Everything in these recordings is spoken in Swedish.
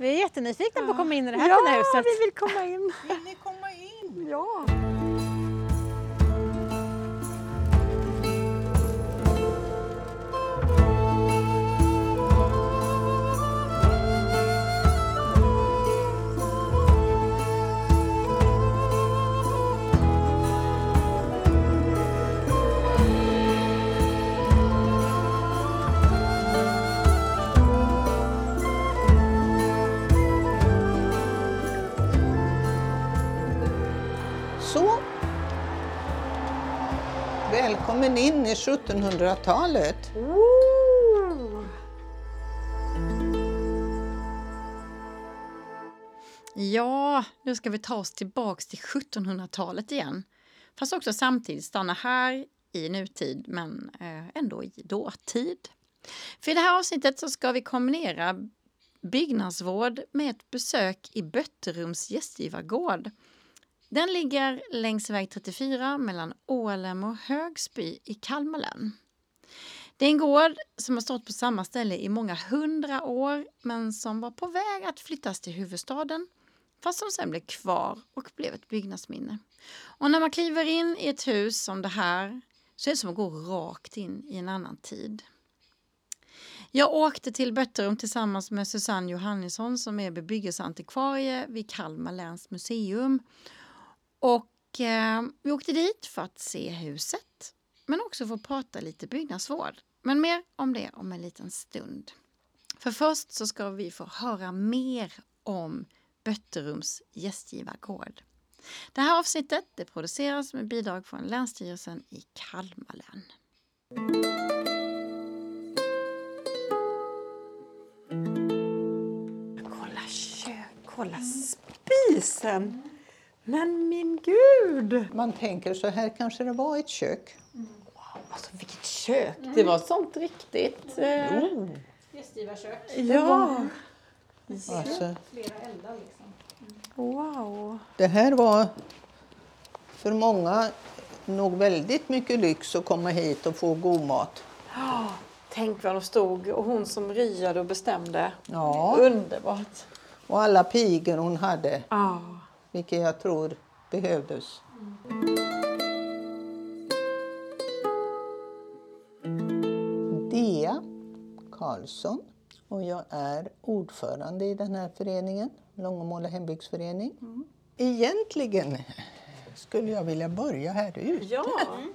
Vi är jättenyfikna på att komma in i det här fina huset. Ja, vi vill komma in. Vill ni komma in? Ja. Välkommen in i 1700-talet. Ooh. Ja, nu ska vi ta oss tillbaks till 1700-talet igen. Fast också samtidigt stanna här i nutid, men eh, ändå i dåtid. För i det här avsnittet så ska vi kombinera byggnadsvård med ett besök i Bötterums gästgivargård. Den ligger längs väg 34 mellan Ålem och Högsby i Kalmar län. Det är en gård som har stått på samma ställe i många hundra år men som var på väg att flyttas till huvudstaden fast som sen blev kvar och blev ett byggnadsminne. Och när man kliver in i ett hus som det här så är det som att gå rakt in i en annan tid. Jag åkte till Bötterum tillsammans med Susanne Johannesson som är bebyggelseantikvarie vid Kalmar läns museum. Och eh, vi åkte dit för att se huset men också för att prata lite byggnadsvård. Men mer om det om en liten stund. För först så ska vi få höra mer om Bötterums gästgivargård. Det här avsnittet det produceras med bidrag från Länsstyrelsen i Kalmar län. Kolla kök, kolla spisen. Men min gud! Man tänker så här kanske det var ett kök. Alltså vilket kök! Det var sånt riktigt... Eh, Oh, Gästgivarkök. ja, alltså, Flera eldar liksom. wow. det här var för många nog väldigt mycket lyx att komma hit och få god mat. Ja, tänk vad de stod och hon som ryade och bestämde. Ja, Underbart! och alla pigor hon hade, Ja. Vilket jag tror behövdes. Dea Karlsson och jag är ordförande i den här föreningen, Långemåla hembygdsförening. Egentligen skulle jag vilja börja här ute. Ja,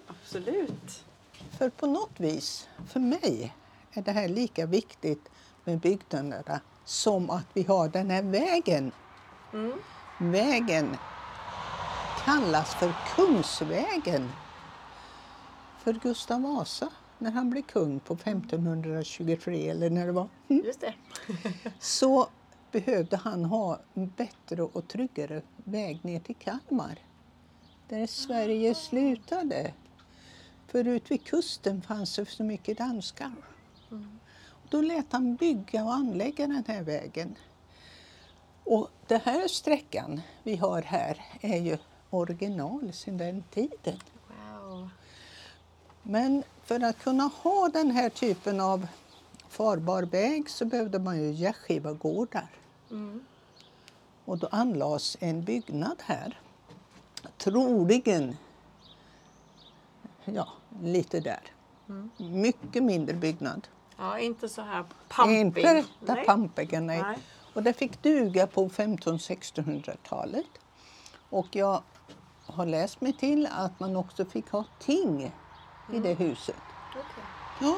absolut. För på något vis, för mig, är det här lika viktigt med byggnaderna som att vi har den här vägen. Vägen kallas för Kungsvägen. För Gustav Vasa, när han blev kung på 1523 eller när det var. Mm. Just det. så behövde han ha en bättre och tryggare väg ner till Kalmar. Där Sverige slutade. För ut vid kusten fanns det så mycket danskar. Då lät han bygga och anlägga den här vägen. Och den här sträckan vi har här är ju original sedan den tiden. Wow. Men för att kunna ha den här typen av farbar väg så behövde man ju gästgivargårdar. Och då anlades en byggnad här. Troligen, ja, lite där. Mycket mindre byggnad. Ja, inte så här pampig. Inte Nej. pampiga, nej. Nej. Och det fick duga på 1500-1600-talet. Och jag har läst mig till att man också fick ha ting i det huset. Ja.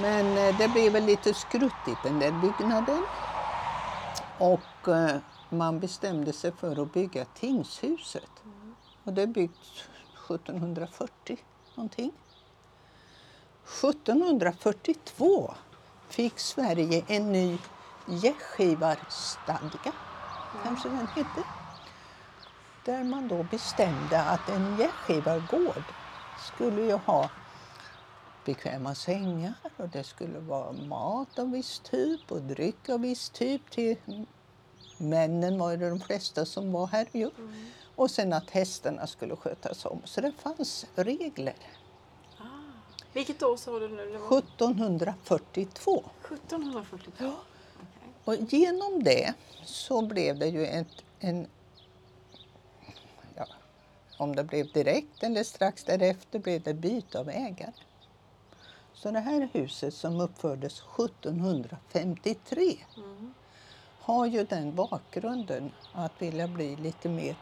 Men eh, det blev väl lite skruttigt den där byggnaden. Och eh, man bestämde sig för att bygga tingshuset. Och det är byggt 1740 någonting. 1742 fick Sverige en ny gästgivarstadga, kanske den hette. Där man då bestämde att en gästgivargård skulle ju ha bekväma sängar och det skulle vara mat av viss typ och dryck av viss typ till männen var det de flesta som var här ju. Och sen att hästarna skulle skötas om. Så det fanns regler. Vilket år sa du nu? Var 1742. 1742. Och genom det så blev det ju ett, en... Ja, om det blev direkt eller strax därefter blev det byte av ägare. Så det här huset som uppfördes 1753 har ju den bakgrunden att vilja bli lite mer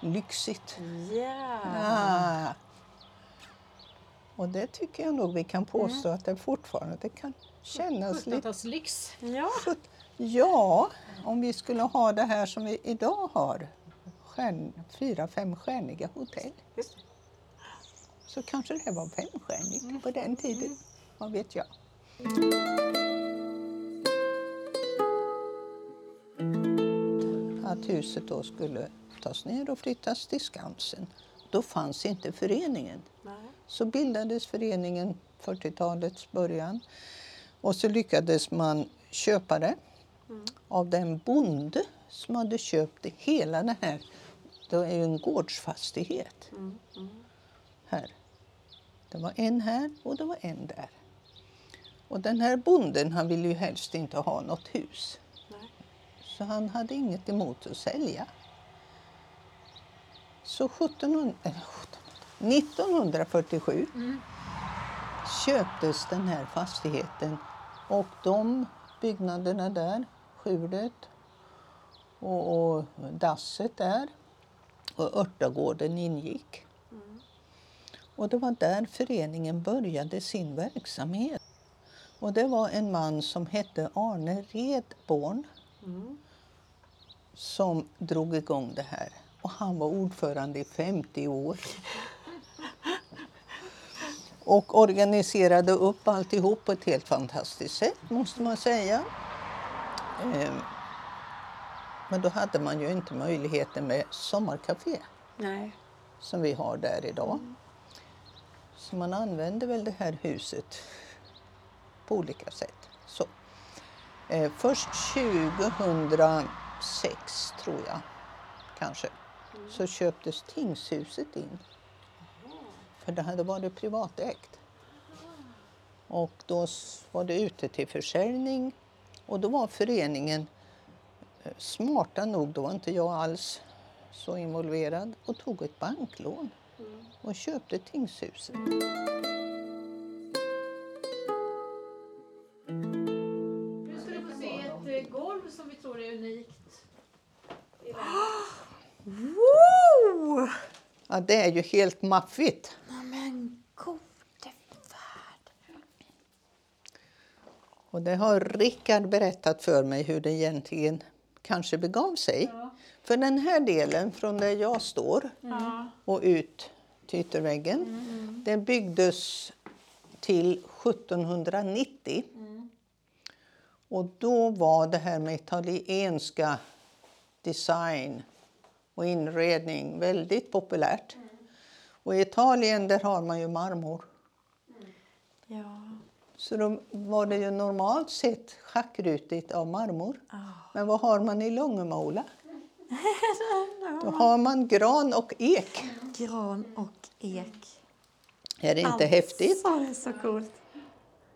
lyxigt. Ja. Ah. Och det tycker jag nog vi kan påstå att det fortfarande kan kännas lite... 70-talslyx. Ja. Ja, om vi skulle ha det här som vi idag har, stjärn, fyra, femstjärniga hotell, så kanske det var femstjärnigt på den tiden. Vad vet jag. Att huset då skulle tas ner och flyttas till Skansen. Då fanns inte föreningen. Nej. Så bildades föreningen 40-talets början. Och så lyckades man köpa det av den bonde som hade köpt hela det här. Det är ju en gårdsfastighet. Här. Det var en här och det var en där. Och den här bonden han ville ju helst inte ha något hus. Nej. Så han hade inget emot att sälja. Så 1700, eller 1700, 1947 köptes den här fastigheten och de byggnaderna där, skjulet och, och dasset där och örtagården ingick. Och det var där föreningen började sin verksamhet. Och det var en man som hette Arne Redborn som drog igång det här. Och han var ordförande i 50 år. Och organiserade upp alltihop på ett helt fantastiskt sätt, måste man säga. Ehm, Men då hade man ju inte möjligheten med sommarkafé Nej. som vi har där idag. Så man använde väl det här huset på olika sätt. Så. Eh, först 2006, tror jag, kanske, så köptes tingshuset in. För det hade varit privatägt. Och då var det ute till försäljning och då var föreningen eh, smarta nog, då var inte jag alls så involverad, och tog ett banklån och köpte tingshuset. Nu ska du få se ett eh, golv som vi tror är unikt. i världen. Wow! Ja, det är ju helt maffigt. Och det har Rickard berättat för mig hur det egentligen kanske begav sig. För den här delen från där jag står och ut till ytterväggen, den byggdes till 1790. Och då var det här med italienska design och inredning väldigt populärt. Och i Italien där har man ju marmor. Ja. Så då var det ju normalt sett schackrutigt av marmor. Men vad har man i Långemola? Då har man gran och ek. Gran och ek. Är det inte häftigt? Alltså, det är så coolt.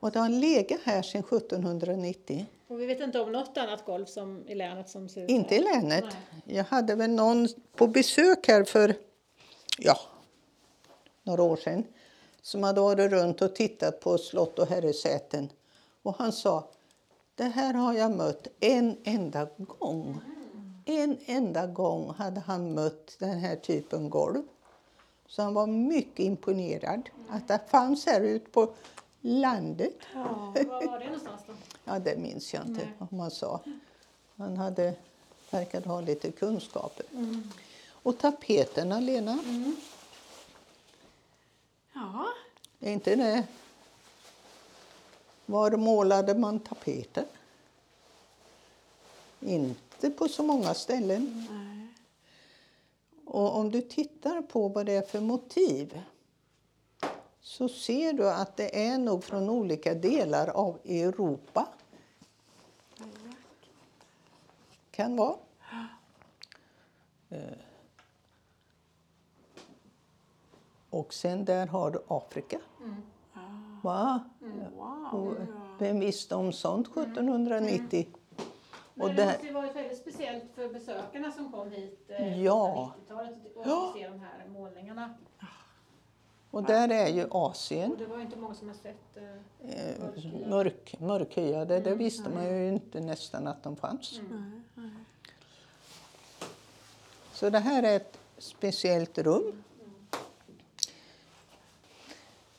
Och det har legat här sedan 1790. Och vi vet inte om något annat golv som, i länet som ser ut Inte i här. länet. Nej. Jag hade väl någon på besök här för ja, några år sedan som hade varit runt och tittat på slott och herresäten. Och han sa, det här har jag mött en enda gång. En enda gång hade han mött den här typen golv. Så han var mycket imponerad att det fanns här ute på landet. Var var det någonstans då? Ja, det minns jag inte om man sa. Han hade, verkade ha lite kunskaper. Och tapeterna, Lena, Ja. är inte det... Var målade man tapeter? Inte på så många ställen. Och om du tittar på vad det är för motiv så ser du att det är nog från olika delar av Europa. Kan vara. Eh. Och sen där har du Afrika. Va? Och vem visste om sånt 1790? Och Men det där, måste ju varit väldigt speciellt för besökarna som kom hit eh, Ja. på 90-talet och Ja. se de här målningarna. och där är ju Asien. Och det var ju inte många som har sett eh, Eh, mörk, mörkhyade, det visste man ju inte nästan att de fanns. Så det här är ett speciellt rum.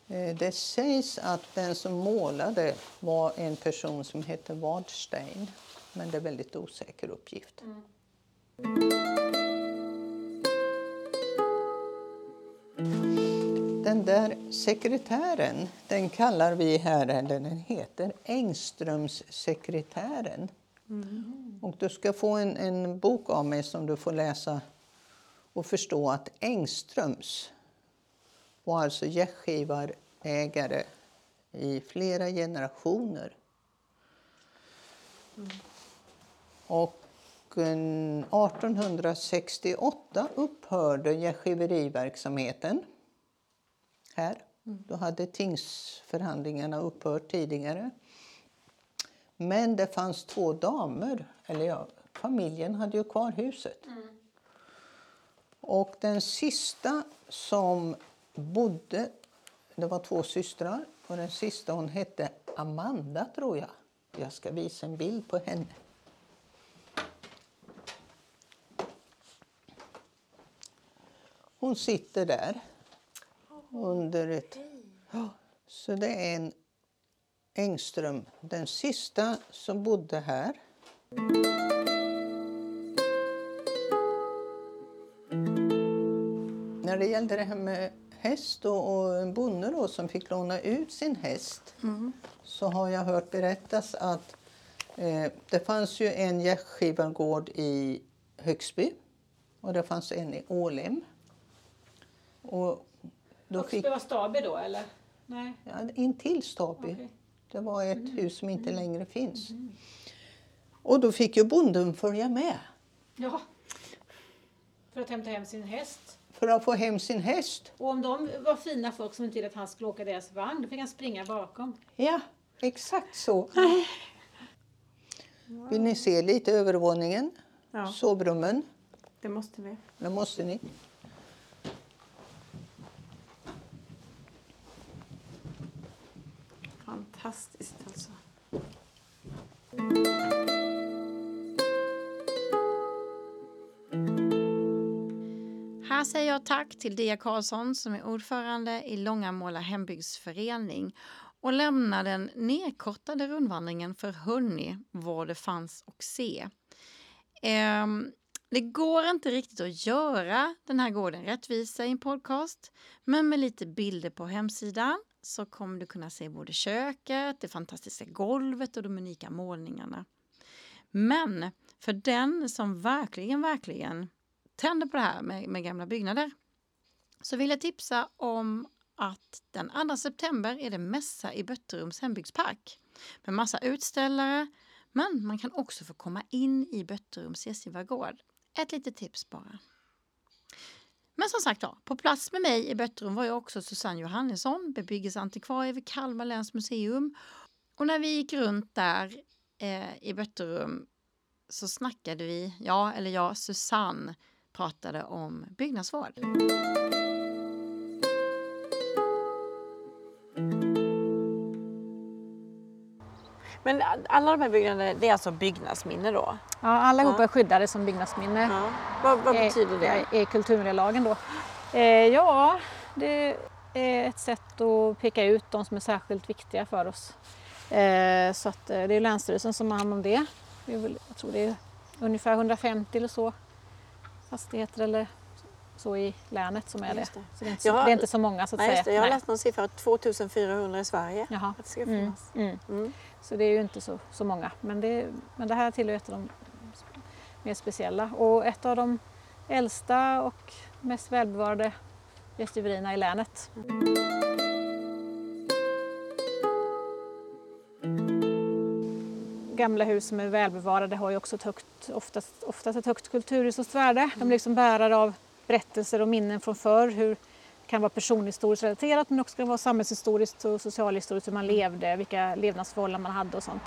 Eh, Det sägs att den som målade var en person som hette Wadstein. Men det är väldigt osäker uppgift. Den där sekretären, den kallar vi här, eller den heter Engströmssekretären. Och du ska få en, en bok av mig som du får läsa och förstå att Engströms var alltså gästgivarägare i flera generationer. Och eh, 1868 upphörde gästgiveriverksamheten här. Då hade tingsförhandlingarna upphört tidigare. Men det fanns två damer, eller ja, familjen hade ju kvar huset. Och den sista som bodde, det var två systrar och den sista hon hette Amanda tror jag. Jag ska visa en bild på henne. Hon sitter där under ett... Så det är en Engström, den sista som bodde här. När det gällde det här med häst och, och en bonde då, som fick låna ut sin häst så har jag hört berättas att eh, det fanns ju en gästgivargård i Högsby och det fanns en i Ålem. Och då Och fick, var Staby då eller? Nej. ja, intill Staby. Okej. Det var ett hus som inte längre finns. Och då fick ju bonden följa med Ja. För att hämta hem sin häst. För att få hem sin häst. Och om de var fina folk som inte ville att han skulle åka deras vagn, då fick han springa bakom. Ja, exakt så. Vill ni se lite övervåningen? Ja. Sovrummen? Det måste vi. Det måste ni. Fantastiskt alltså. Här säger jag tack till Dia Karlsson som är ordförande i Långamåla hembygdsförening och lämnar den nedkortade rundvandringen för hörni vad det fanns att se. Um, det går inte riktigt att göra den här gården rättvisa i en podcast men med lite bilder på hemsidan så kommer du kunna se både köket, det fantastiska golvet och de unika målningarna. Men för den som verkligen, verkligen trenden på det här med, med gamla byggnader så vill jag tipsa om att den 2 september är det mässa i Bötterums hembygdspark med massa utställare men man kan också få komma in i Bötterums gästgivargård. Ett litet tips bara. Men som sagt ja, på plats med mig i Bötterum var jag också Susanne Johannesson, bebyggelseantikvarie vid Kalmar läns museum. Och när vi gick runt där eh, i Bötterum så snackade vi, ja eller ja, Susanne pratade om byggnadsvård. Men alla de här byggnaderna, det är alltså byggnadsminne då? Ja, allihopa Ja. är skyddade som byggnadsminne Ja. Vad, vad eh, betyder det? i kulturmiljölagen. Då. Eh, ja, det är ett sätt att peka ut de som är särskilt viktiga för oss. Eh, så att, eh, det är Länsstyrelsen som har hand om det. jag tror det är ungefär 150 eller så fastigheter eller så i länet som är det. Det. Så det är inte så, har- det är inte så många så att Nej, säga. Jag har läst någon siffra, 2400 i Sverige. Jaha. Att det ska Mm, finnas. mm. Mm. Så det är ju inte så, så många. Men det, men det här tillhör ett av de mer speciella. Och ett av de äldsta och mest välbevarade gästgiverierna i länet. Gamla hus som är välbevarade har ju också ett högt, oftast, oftast ett högt kulturhistoriskt värde. De är liksom bärare av berättelser och minnen från förr. Hur kan vara personhistoriskt relaterat men också kan vara samhällshistoriskt och socialhistoriskt hur man levde, vilka levnadsförhållanden man hade och sånt.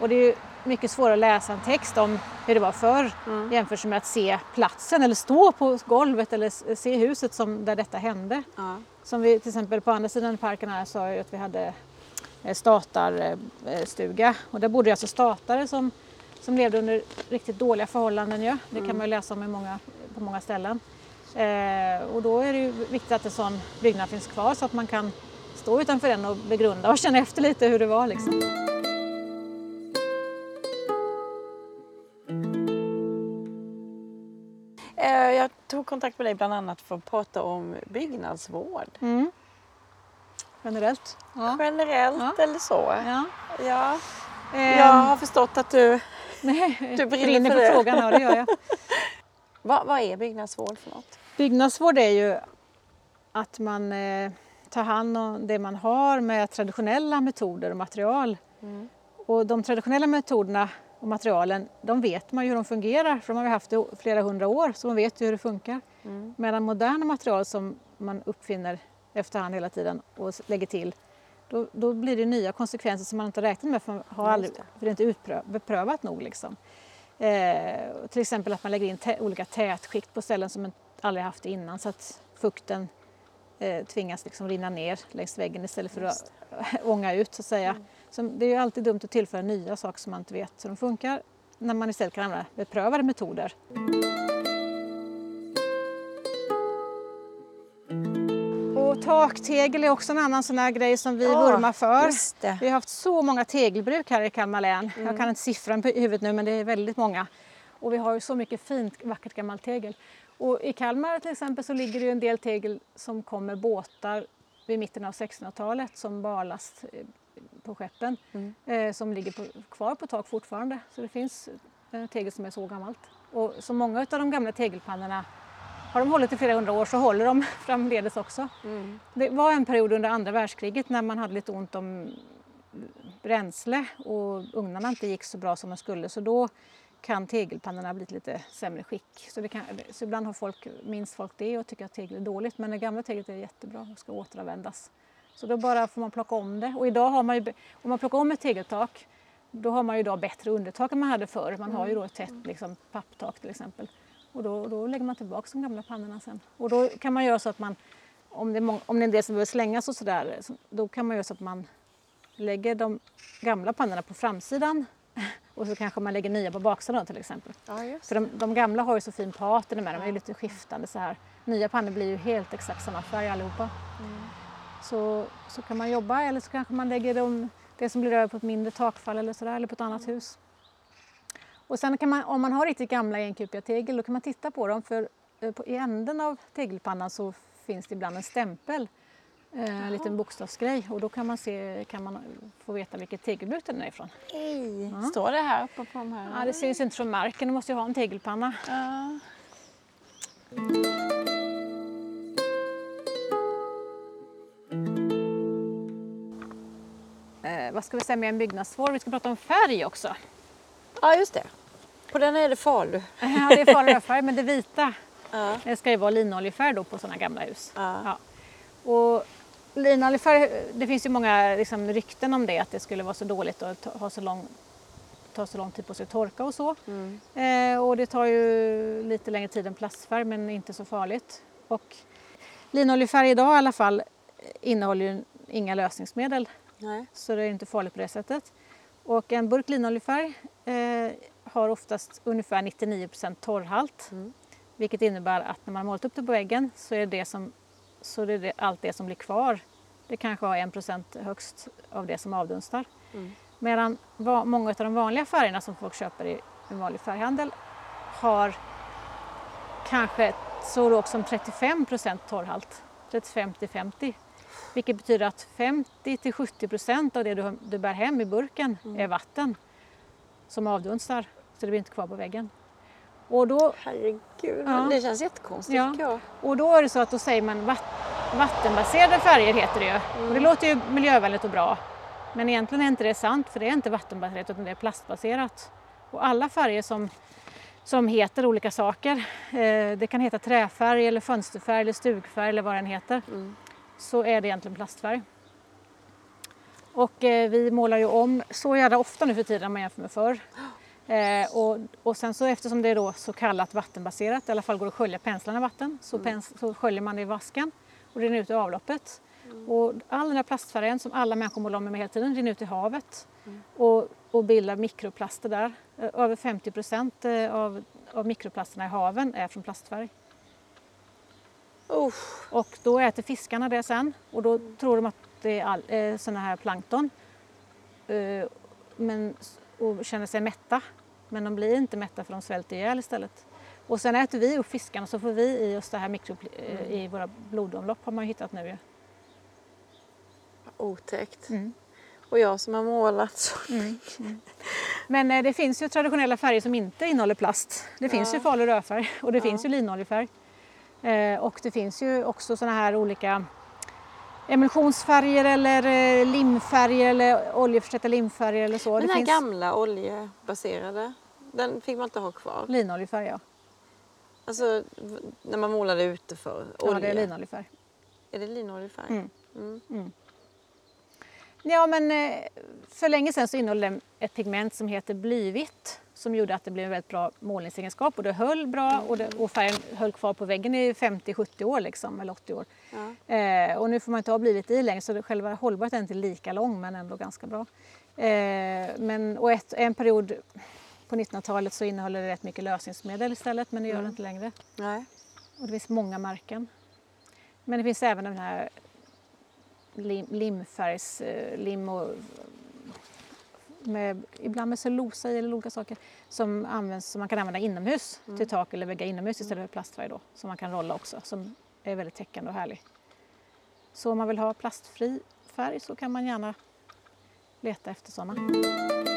Och det är mycket svårare att läsa en text om hur det var förr Mm. jämfört med att se platsen eller stå på golvet eller se huset som, där detta hände. Ja. Som vi till exempel på andra sidan parken här sa ju att vi hade statarstuga och där bodde alltså statare som, som levde under riktigt dåliga förhållanden ju. Det kan man ju läsa om i många, på många ställen. Eh, och då är det ju viktigt att en sån byggnad finns kvar så att man kan stå utanför den och begrunda och känna efter lite hur det var liksom. Eh, Jag tog kontakt med dig bland annat för att prata om byggnadsvård. Mm. Generellt. Ja. Generellt Ja. eller så. Ja. Ja. Eh, Jag har förstått att du... nej, du brinner för för frågan, ja det gör jag. Vad, vad är byggnadsvård för något? Byggnadsvård är ju att man eh, tar hand om det man har med traditionella metoder och material. Mm. Och de traditionella metoderna och materialen, de vet man ju hur de fungerar för de har vi haft i flera hundra år så man vet ju hur det funkar. Mm. Medan moderna material som man uppfinner efterhand hela tiden och lägger till, då, då blir det nya konsekvenser som man inte räknat med för, man har aldrig, för det är inte utprö- beprövat nog. Liksom. Eh, till exempel att man lägger in tä- olika tätskikt på ställen som man aldrig haft det innan så att fukten eh, tvingas liksom rinna ner längs väggen istället för att ånga ut så att säga. Mm. Så det är ju alltid dumt att tillföra nya saker som man inte vet hur de funkar när man istället kan använda beprövade metoder. Taktegel är också en annan sån här grej som vi Ja, vurmar för. Vi har haft så många tegelbruk här i Kalmar län. Mm. Jag kan inte siffran på huvudet nu men det är väldigt många. Och vi har ju så mycket fint vackert gammalt tegel. Och i Kalmar till exempel så ligger det ju en del tegel som kommer båtar vid mitten av 1600-talet som barlast eh, på skeppen. Mm. Eh, som ligger på, kvar på tak fortfarande. Så det finns eh, tegel som är så gammalt. Och så många av de gamla tegelpannorna har de hållit i flera hundra år så håller de framledes också. Mm. Det var en period under andra världskriget när man hade lite ont om bränsle och ugnarna inte gick så bra som de skulle så då kan tegelpannorna bli lite sämre skick. Så, kan, så ibland har folk, minns folk det och tycker att tegel är dåligt men det gamla teglet är jättebra och ska återanvändas. Så då bara får man plocka om det och idag har man ju, om man plockar om ett tegeltak då har man ju idag bättre undertak än man hade förr. Man har ju då ett tätt liksom, papptak till exempel. Och då, då lägger man tillbaka de gamla pannorna sen. Och då kan man göra så att man, om det är, mång- om det är en del som behöver slängas och sådär, så- då kan man göra så att man lägger de gamla pannorna på framsidan och så kanske man lägger nya på baksidan till exempel. Ja, För de, de gamla har ju så fin patina med, de är ju lite skiftande så här. Nya pannor blir ju helt exakt samma färg allihopa. Så, så kan man jobba eller så kanske man lägger dem, det som blir över på ett mindre takfall eller sådär, eller på ett annat hus. Och sen kan man, om man har riktigt gamla enkupiga tegel, då kan man titta på dem för eh, på, i änden av tegelpannan så finns det ibland en stämpel, eh, en liten bokstavsgrej och då kan man, se, kan man få veta vilket tegelbruk den är ifrån. Hej. Ja. Står det här uppe på de här? Ja, det syns inte från marken, du måste ju ha en tegelpanna. Ja. Eh, vad ska vi säga med en byggnadsvård? Vi ska prata om färg också. Ja, just det. På den är det Falu. Ja, det är farlig färg, men det vita Ja. det ska ju vara linoljefärg då på sådana gamla hus. Ja. Ja. Och linoljefärg, det finns ju många liksom, rykten om det, att det skulle vara så dåligt och ha så lång, ta så lång tid på sig att torka och så. Mm. Eh, och det tar ju lite längre tid än plastfärg, men inte så farligt. Och linoljefärg idag i alla fall innehåller ju inga lösningsmedel Nej. så det är inte farligt på det sättet. Och en burk linoljefärg eh, har oftast ungefär 99% torrhalt. Mm. Vilket innebär att när man har målat upp det på väggen så är det, som, så är det allt det som blir kvar. Det kanske har 1% högst av det som avdunstar. Mm. Medan va, många av de vanliga färgerna som folk köper i en vanlig färghandel har kanske så lågt som 35 torrhalt. 35 till 50. Vilket betyder att 50 till 70 procent av det du, du bär hem i burken är vatten som avdunstar. Så det blir inte kvar på väggen. Och då, Herregud, Ja. det känns jättekonstigt Ja. jag. och då är det så att då säger man vatt, vattenbaserade färger heter det ju. Och det låter ju miljövänligt och bra. Men egentligen är inte det sant för det är inte vattenbaserat utan det är plastbaserat. Och alla färger som, som heter olika saker, eh, det kan heta träfärg eller fönsterfärg eller stugfärg eller vad den heter, Mm. Så är det egentligen plastfärg. Och eh, vi målar ju om så jävla ofta nu för tiden om man jämför med förr. Eh, och, och sen så eftersom det är då så kallat vattenbaserat, i alla fall går att skölja penslarna i vatten, så, pens, så sköljer man det i vasken och rinner ut i avloppet. Och all den här plastfärgen som alla människor målar om med hela tiden rinner ut i havet och, och bildar mikroplaster där. Eh, Över 50 procent eh, av, av mikroplasterna i haven är från plastfärg. Usch. Och då äter fiskarna det sen och då tror de att det är all, eh, såna här plankton. Eh, men, och känner sig mätta. Men de blir inte mätta för de svälter ihjäl istället. Och sen äter vi upp fiskarna så får vi i oss det här mikro, eh, i våra blodomlopp har man ju hittat nu ju. Otäckt. Mm. Och jag som har målat så. Men eh, det finns ju traditionella färger som inte innehåller plast. Det finns ju falu rödfärg och det finns ju linoljefärg. Eh, och det finns ju också såna här olika emulsionsfärger eller eh, limfärger eller oljeförsatta limfärger eller så. Den det här finns gamla oljebaserade, den fick man inte ha kvar. linoljefärg ja. Alltså när man målade ute för Ja, olja. det är linoljefärg. Är det linoljefärg? Mm. Mm. Ja, men eh, för länge sedan så innehöll den ett pigment som heter blyvitt som gjorde att det blev en väldigt bra målningsegenskap och det höll bra och, det, och färgen höll kvar på väggen i 50-70 år liksom, eller 80 år. Ja. Eh, och nu får man inte ha blyvitt i längre så det, själva hållbarheten är inte lika lång men ändå ganska bra. Eh, men, och ett, en period på 1900-talet så innehöll det rätt mycket lösningsmedel istället men det gör det inte längre. Nej. Och det finns många märken. Men det finns även den här lim, limfärgs, eh, lim och med, ibland med cellulosa i eller olika saker som, används, som man kan använda inomhus till tak eller väggar inomhus istället för plastfärg då, som man kan rolla också som är väldigt täckande och härlig. Så om man vill ha plastfri färg så kan man gärna leta efter sådana.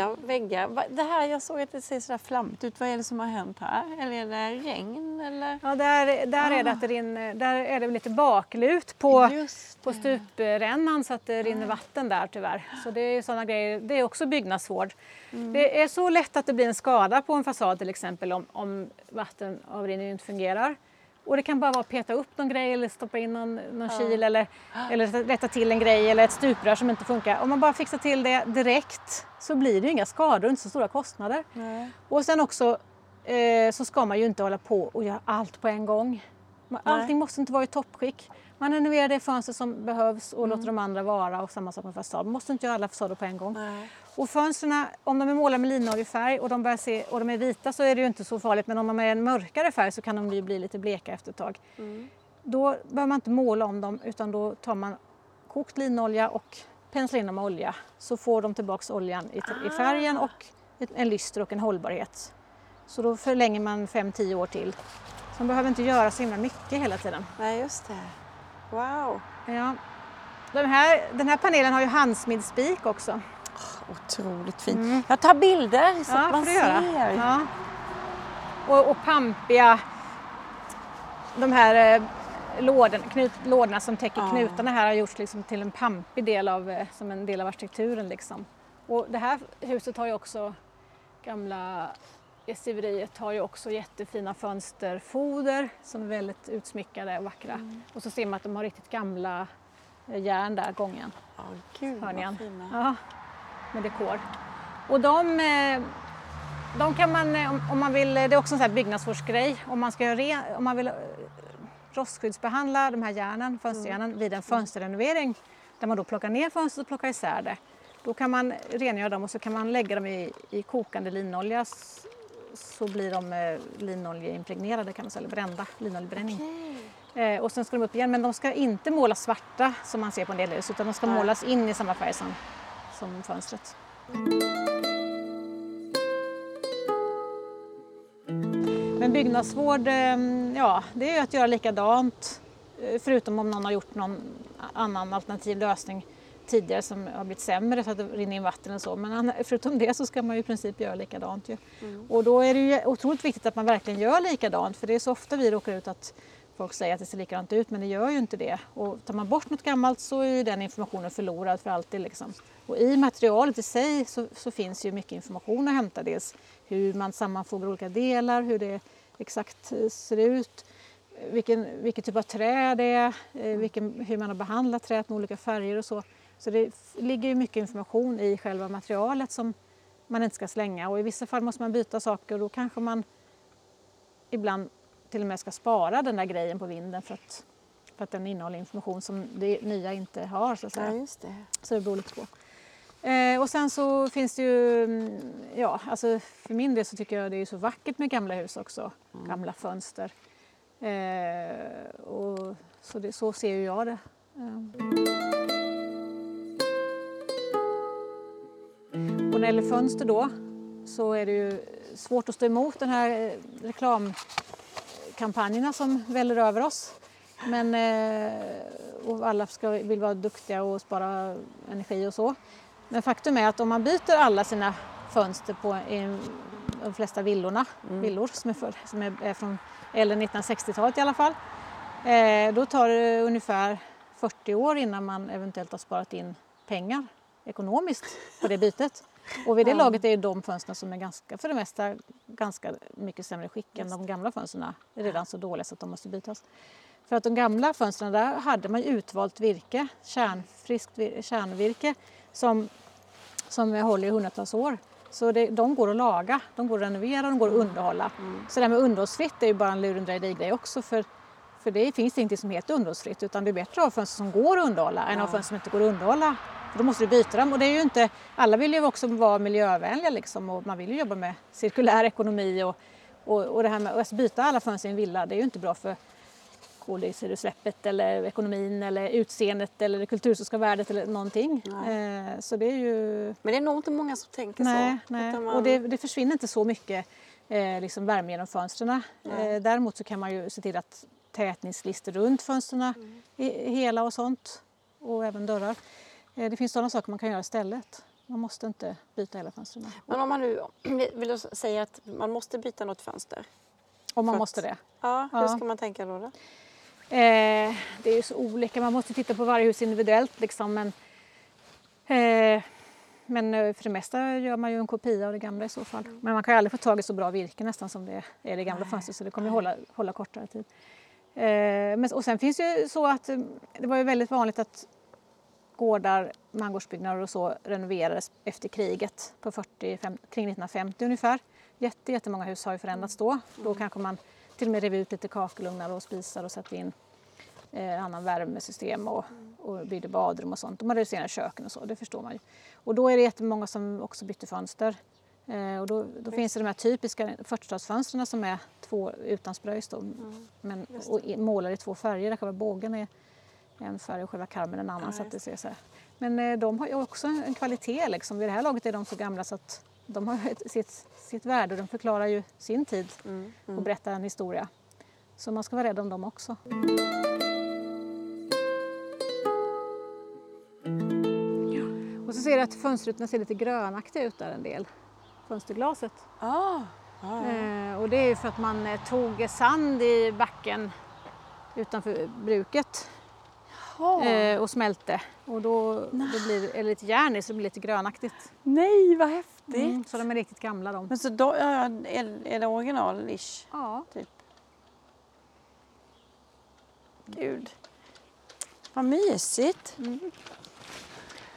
Häftiga väggar. Det här, jag såg att det ser sådär flammigt ut. Vad är det som har hänt här? Eller är det regn? Eller? Ja, där, där, är det att det rinner, där är det lite baklut på, på stuprännan så att det rinner vatten där tyvärr. Så det är sådana grejer. Det är också byggnadsvård. Det är så lätt att det blir en skada på en fasad till exempel om, om vattenavrinningen inte fungerar. Och det kan bara vara att peta upp någon grej eller stoppa in någon, någon kil eller, eller rätta till en grej eller ett stuprör som inte funkar. Om man bara fixar till det direkt så blir det ju inga skador och inte så stora kostnader. Nej. Och sen också eh, så ska man ju inte hålla på och göra allt på en gång. Man-. Allting måste inte vara i toppskick. Man renoverar det fönster som behövs och Mm. låter de andra vara och samma sak med fasad. Man måste inte göra alla fasader på en gång. Nej. Och fönstren, om de är målade med linoljefärg och de, börjar se, och de är vita så är det ju inte så farligt men om de är en mörkare färg så kan de ju bli lite bleka efter ett tag. Mm. Då behöver man inte måla om dem utan då tar man kokt linolja och penslar in dem med olja så får de tillbaks oljan i, i färgen och en lyster och en hållbarhet. Så då förlänger man 5-10 år till. Så man behöver inte göra så himla mycket hela tiden. Nej, just det. Wow. Ja. Den, här, den här panelen har ju handsmidsspik också. Otroligt fint. Jag tar bilder så Ja, att man ser. Ja. Och, och pampiga, de här eh, lådorna, knut, lådorna som täcker Ja. knutarna här har gjorts liksom till en pampig del av, eh, som en del av arkitekturen. Liksom. Och det här huset har ju också, gamla gästiveriet har ju också jättefina fönsterfoder som är väldigt utsmyckade och vackra. Mm. Och så ser man att de har riktigt gamla eh, järn där, gången. Ja, gud Hör ni vad fina. Ja, med dekor. Och de, eh, de kan man, eh, om- man vill, det är också en sån här byggnadsvårdsgrej, om man, ska re, om man vill eh, rostskyddsbehandla de här järnen, fönsterjärnen vid en fönsterrenovering där man då plockar ner fönstret och plockar isär det. Då kan man rengöra dem och så kan man lägga dem i, i kokande linolja så blir de eh, linoljeimpregnerade kan man säga, eller brända, linoljebränning. Eh, och sen ska de upp igen, men de ska inte målas svarta som man ser på en del hus utan de ska Nej. målas in i samma färg som, som fönstret. Men byggnadsvård, eh, ja det är att göra likadant eh, förutom om någon har gjort någon annan alternativ lösning tidigare som har blivit sämre så att det rinner in vatten eller så. Men förutom det så ska man ju i princip göra likadant. Ju. Och då är det ju otroligt viktigt att man verkligen gör likadant för det är så ofta vi råkar ut att folk säger att det ser likadant ut men det gör ju inte det. Och tar man bort något gammalt så är ju den informationen förlorad för alltid. Liksom. Och i materialet i sig så, så finns ju mycket information att hämta. Dels hur man sammanfogar olika delar, hur det exakt eh, ser ut. vilken, vilken typ av trä det är, eh, vilken, hur man har behandlat träet med olika färger och så. Så det ligger ju mycket information i själva materialet som man inte ska slänga och i vissa fall måste man byta saker och då kanske man ibland till och med ska spara den där grejen på vinden för att, för att den innehåller information som det nya inte har. Så, att säga. Ja, just det. så det beror lite på. Eh, och sen så finns det ju, mm, ja alltså för min del så tycker jag det är så vackert med gamla hus också, gamla fönster. Eh, och så, det, så ser ju jag det. Eh. När det gäller fönster då så är det ju svårt att stå emot den här eh, reklamkampanjerna som väller över oss. Men eh, och alla ska, vill vara duktiga och spara energi och så. Men faktum är att om man byter alla sina fönster på i de flesta villorna, villor som är, för, som är, är från eller 1960-talet i alla fall, eh, då tar det ungefär 40 år innan man eventuellt har sparat in pengar ekonomiskt på det bytet. Och vid det laget är ju de fönstren som är ganska, för det mesta ganska mycket sämre skick än de gamla fönstren är redan så dåliga så att de måste bytas. För att de gamla fönstren där hade man ju utvalt virke, kärnfriskt vir- kärnvirke som, som håller i hundratals år. Så det, de går att laga, de går att renovera, de går att underhålla. Så det här med underhållsfritt är ju bara en lurendrejeri-grej också för, för det finns ingenting som heter underhållsfritt utan det är bättre att ha fönster som går att underhålla än att ha fönster som inte går att underhålla. För Då måste du byta dem och det är ju inte, alla vill ju också vara miljövänliga liksom och man vill ju jobba med cirkulär ekonomi och, och, och det här med att byta alla fönster i en villa det är ju inte bra för koldioxidutsläppet eller ekonomin eller utseendet eller det kulturhistoriska värdet eller någonting. Eh, så det är ju... Men det är nog inte många som tänker Nej, så. nej. man- och det, det försvinner inte så mycket eh, liksom värme genom fönstren. Eh, däremot så kan man ju se till att tätningslister runt fönstren Mm. är hela och sånt och även dörrar. Eh, det finns sådana saker man kan göra istället. Man måste inte byta hela fönstren. Men om man nu vill säga att man måste byta något fönster? Om man att- måste det. Ja, hur Ja. ska man tänka då? då? Eh, det är ju så olika, man måste titta på varje hus individuellt liksom. Men, eh, men eh, för det mesta gör man ju en kopia av det gamla i så fall. Men man kan ju aldrig få tag i så bra virke nästan som det är i det gamla fönstret så det kommer ju hålla, hålla kortare tid. Eh, men, och sen finns ju så att eh, det var ju väldigt vanligt att gårdar, mangårdsbyggnader och så renoverades efter kriget på 40, fem, kring 1950 ungefär. Jätte, jättemånga hus har ju förändrats då. Då kanske man till och med rev ut lite kakelugnar och spisar och satte in eh, annan värmesystem och, och byggde badrum och sånt. De reducerade köken och så, det förstår man ju. Och då är det jättemånga som också bytte fönster. Eh, och då, då finns det de här typiska 40-talsfönstren som är två utan spröjs då, men, och målade i två färger. Där själva bågen är en färg och själva karmen en annan. så att det ser så här. Men eh, de har ju också en kvalitet. Liksom. Vid det här laget är de så gamla så att de har ett, sitt, sitt värde och de förklarar ju sin tid och berättar en historia. Så man ska vara rädd om dem också. Och så ser du att fönsterrutorna ser lite grönaktiga ut där en del. Fönsterglaset. Ah, Eh, och det är ju för att man eh, tog sand i backen utanför bruket eh, och smälte. Och då, då blir det eller lite järn i så det blir lite grönaktigt. Nej, vad häftigt! Mm, så de är riktigt gamla de. Men så då, ja, är, är det original-ish? Ja. Typ. Gud. Vad mysigt.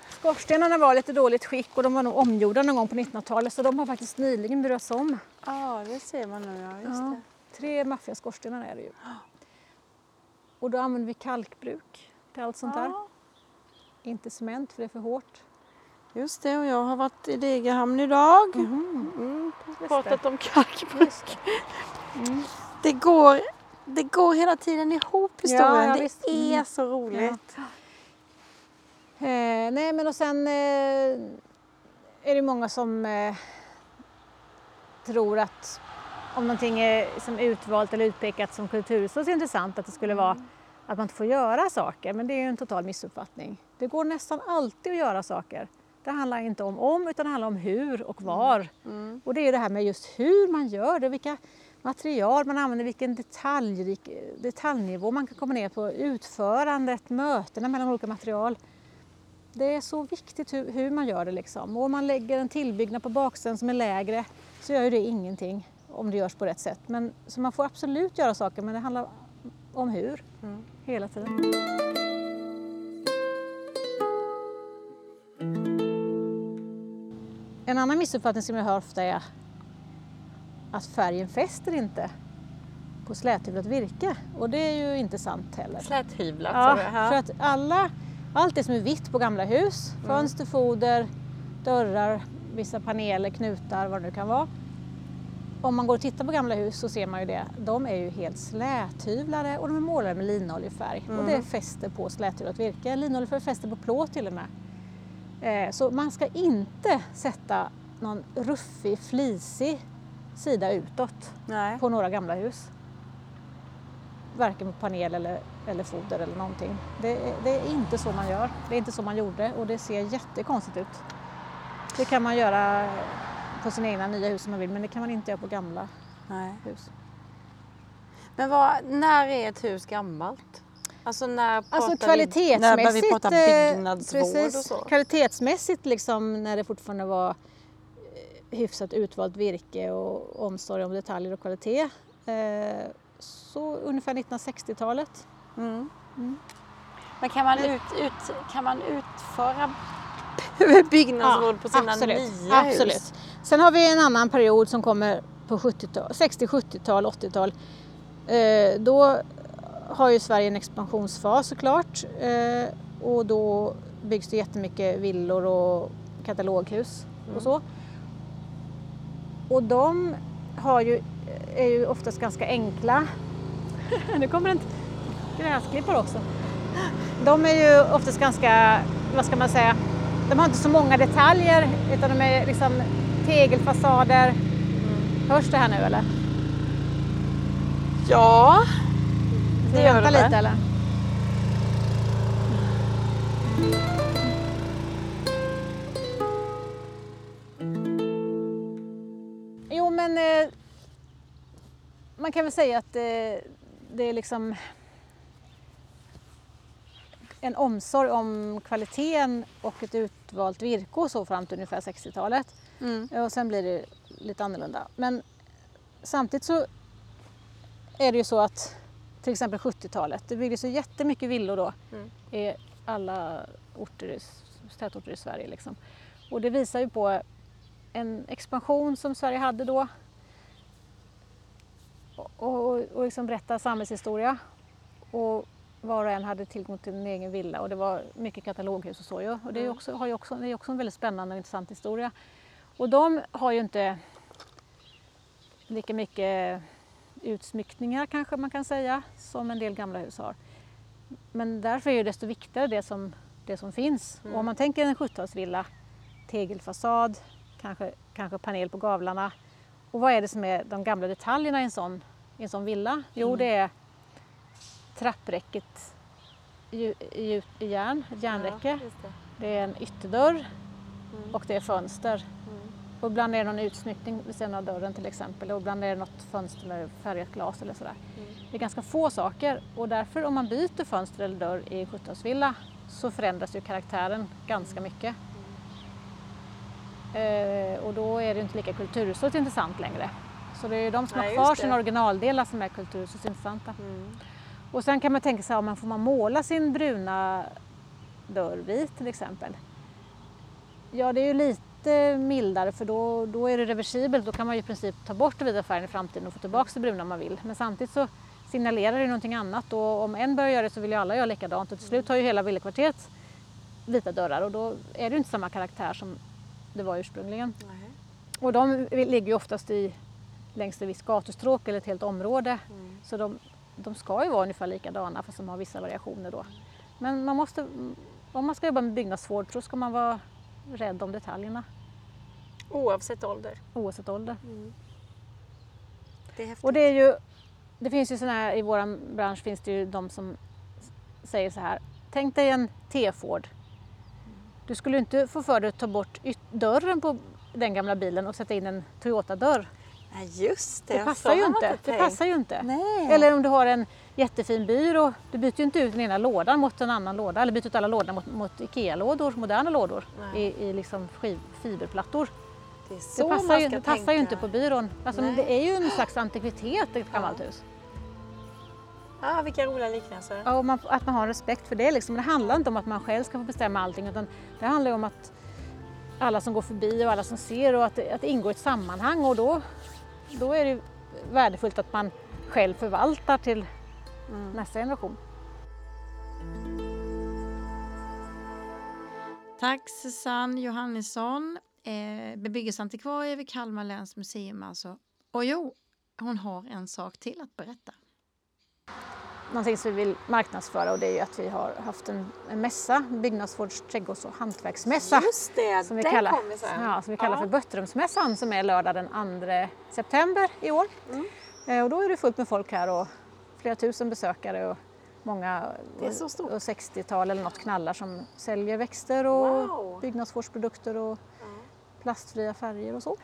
Skorstenarna var lite dåligt skick och de var nog omgjorda någon gång på 1900-talet så de har faktiskt nyligen bröts om. Ja, det ser man nu. Ja, just Ja, det. tre maffiga skorstenar är det ju. Och då använder vi kalkbruk till allt sånt där. Ja, Inte cement för det är för hårt. just det, och jag har varit i Degerhamn idag. Mm, pratat om kalkbruk. Det, går, det går hela tiden ihop historien. Ja, ja, det visst. är Mm. så roligt. Eh, nej men och sen eh, är det många som eh, tror att om någonting är som utvalt eller utpekat som kulturhistoriskt intressant att det skulle vara att man inte får göra saker. Men det är en total missuppfattning. Det går nästan alltid att göra saker. Det handlar inte om om utan det handlar om hur och var. Och det är det här med just hur man gör det, vilka material man använder, vilken detaljrik, detaljnivå man kan komma ner på, utförandet, mötena mellan olika material. Det är så viktigt hur, hur man gör det. Liksom. Och om man lägger en tillbyggnad på baksidan som är lägre så gör ju det ingenting om det görs på rätt sätt. Men, så man får absolut göra saker men det handlar om hur hela tiden. En annan missuppfattning som jag hör ofta är att färgen fäster inte på släthyvlat virke och det är ju inte sant heller. Släthyvlat Ja, sa för att alla, allt det som är vitt på gamla hus, fönster, foder, dörrar, vissa paneler, knutar, vad det nu kan vara. Om man går och tittar på gamla hus så ser man ju det. De är ju helt släthyvlade och de är målade med linoljefärg och det fäster på släthyvlat virke. Linoljefärg fäster på plåt till och med. Eh, så man ska inte sätta någon ruffig, flisig sida utåt Nej. på några gamla hus. Varken på panel eller, eller foder eller någonting. Det, det är inte så man gör. Det är inte så man gjorde och det ser jättekonstigt ut. Det kan man göra på sina egna nya hus om man vill men det kan man inte göra på gamla Nej. hus. Men vad, när är ett hus gammalt? Alltså när pratar Alltså vi, kvalitetsmässigt, när börjar vi prata eh, byggnadsvård precis, och så? kvalitetsmässigt liksom när det fortfarande var eh, hyfsat utvalt virke och omsorg om detaljer och kvalitet. Eh, så ungefär 1960-talet. Mm. Mm. Men kan man, ut, ut, kan man utföra byggnadsvård på sina absolut, nya absolut. hus? Sen har vi en annan period som kommer på 70-tal, 60, 70-tal, 80-tal. Eh, då har ju Sverige en expansionsfas såklart eh, och då byggs det jättemycket villor och kataloghus och så. Och de har ju, är ju oftast ganska enkla. nu kommer en gräsklippare också. De är ju oftast ganska, vad ska man säga, de har inte så många detaljer utan de är liksom tegelfasader. Hörs det här nu eller? Ja, Det gör det lite eller? Jo men eh, man kan väl säga att eh, det är liksom en omsorg om kvaliteten och ett utvalt virke och så fram till ungefär 60-talet. Mm. Och sen blir det lite annorlunda. Men samtidigt så är det ju så att till exempel 70-talet, det byggdes ju jättemycket villor då Mm. i alla orter, i- tätorter i Sverige. Liksom. Och det visar ju på en expansion som Sverige hade då och, och, och liksom berätta samhällshistoria. Och var och en hade tillgång till en egen villa och det var mycket kataloghus och så. ju. Och det är ju också, har ju också, det är också en väldigt spännande och intressant historia. Och de har ju inte lika mycket utsmyckningar kanske man kan säga som en del gamla hus har. Men därför är det desto viktigare det som, det som finns. Och om man tänker en 70-talsvilla, tegelfasad, kanske, kanske panel på gavlarna. Och vad är det som är de gamla detaljerna i en sån, i en sån villa? Jo, det är trappräcket i, i, i järn, järnräcke. Ja, det. Det är en ytterdörr och det är fönster. Och ibland är det någon utsmyckning vid sidan av dörren till exempel och ibland är det något fönster med färgat glas eller sådär. Det är ganska få saker och därför om man byter fönster eller dörr i en 70-talsvilla så förändras ju karaktären ganska mycket. Eh, och då är det inte lika kulturhuset intressant längre. Så det är ju de som Nej, har kvar sina originaldelar som är kulturhuset intressanta. Mm. Och sen kan man tänka sig, om man får man måla sin bruna dörr vit till exempel? Ja, det är ju lite mildare för då, då är det reversibelt. Då kan man ju i princip ta bort den vita färgen i framtiden och få tillbaka det bruna man vill. Men samtidigt så signalerar det någonting annat och om en börjar göra det så vill ju alla göra likadant och till slut har ju hela villakvarteret vita dörrar och då är det ju inte samma karaktär som det var ursprungligen. Nej. Och de ligger ju oftast i, längs ett visst gatustråk eller ett helt område. Så de, de ska ju vara ungefär likadana fast de har vissa variationer då. Men man måste, om man ska jobba med byggnadsvård så ska man vara rädd om detaljerna Oavsett ålder. oavsett ålder. Det är häftigt. Och det är ju, det finns ju såna här, i vår bransch finns det ju de som säger så här. Tänk dig en T-Ford. Du skulle inte få för dig att ta bort dörren på den gamla bilen och sätta in en Toyota-dörr. Nej, just det. Det passar ju inte. Det tänkt. passar ju inte. Nej. Eller om du har en jättefin byrå, du byter ju inte ut den ena lådan mot en annan låda eller byter ut alla lådorna mot, mot IKEA-lådor, moderna lådor Nej. i, i liksom skiv, fiberplattor. Det är så Det passar, ju, det passar ju inte på byrån. Alltså, det är ju en slags antikvitet ett gammalt hus. Ah, vilka roliga liknelser. Ja, och man, att man har respekt för det. Liksom. Det handlar inte om att man själv ska få bestämma allting utan det handlar om att alla som går förbi och alla som ser och att att det ingår i ett sammanhang och då, då är det värdefullt att man själv förvaltar till mm. nästa generation. Tack Susanne Johannesson, eh, bebyggelseantikvarie vid Kalmar läns museum alltså. Och jo, hon har en sak till att berätta. Någonting som vi vill marknadsföra och det är ju att vi har haft en, en mässa, byggnadsvårds-, trädgårds och hantverksmässa. Just det, som vi den kallar, kommer sen. Ja, som vi kallar Ja. för Bötterumsmässan som är lördag den 2 september i år. Mm. Eh, Och då är det fullt med folk här och flera tusen besökare och många Det är så stort. och 60-tal eller något knallar som säljer växter och Wow. byggnadsvårdsprodukter och plastfria färger och så.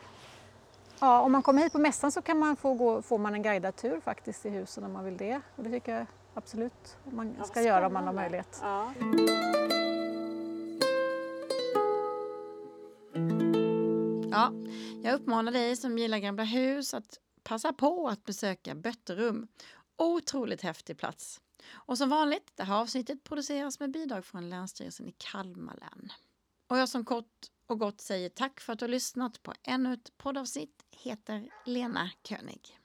Ja, om man kommer hit på mässan så kan man få, gå, får man en guidad tur faktiskt i husen om man vill det. Och det tycker jag absolut man Ja, ska vad göra om man har möjlighet. Ja. Ja, jag uppmanar dig som gillar gamla hus att passa på att besöka Bötterum. Otroligt häftig plats. Och som vanligt, det här avsnittet produceras med bidrag från Länsstyrelsen i Kalmar län. Och jag som kort och gott säger tack för att du har lyssnat på ännu ett poddavsnitt heter Lena König.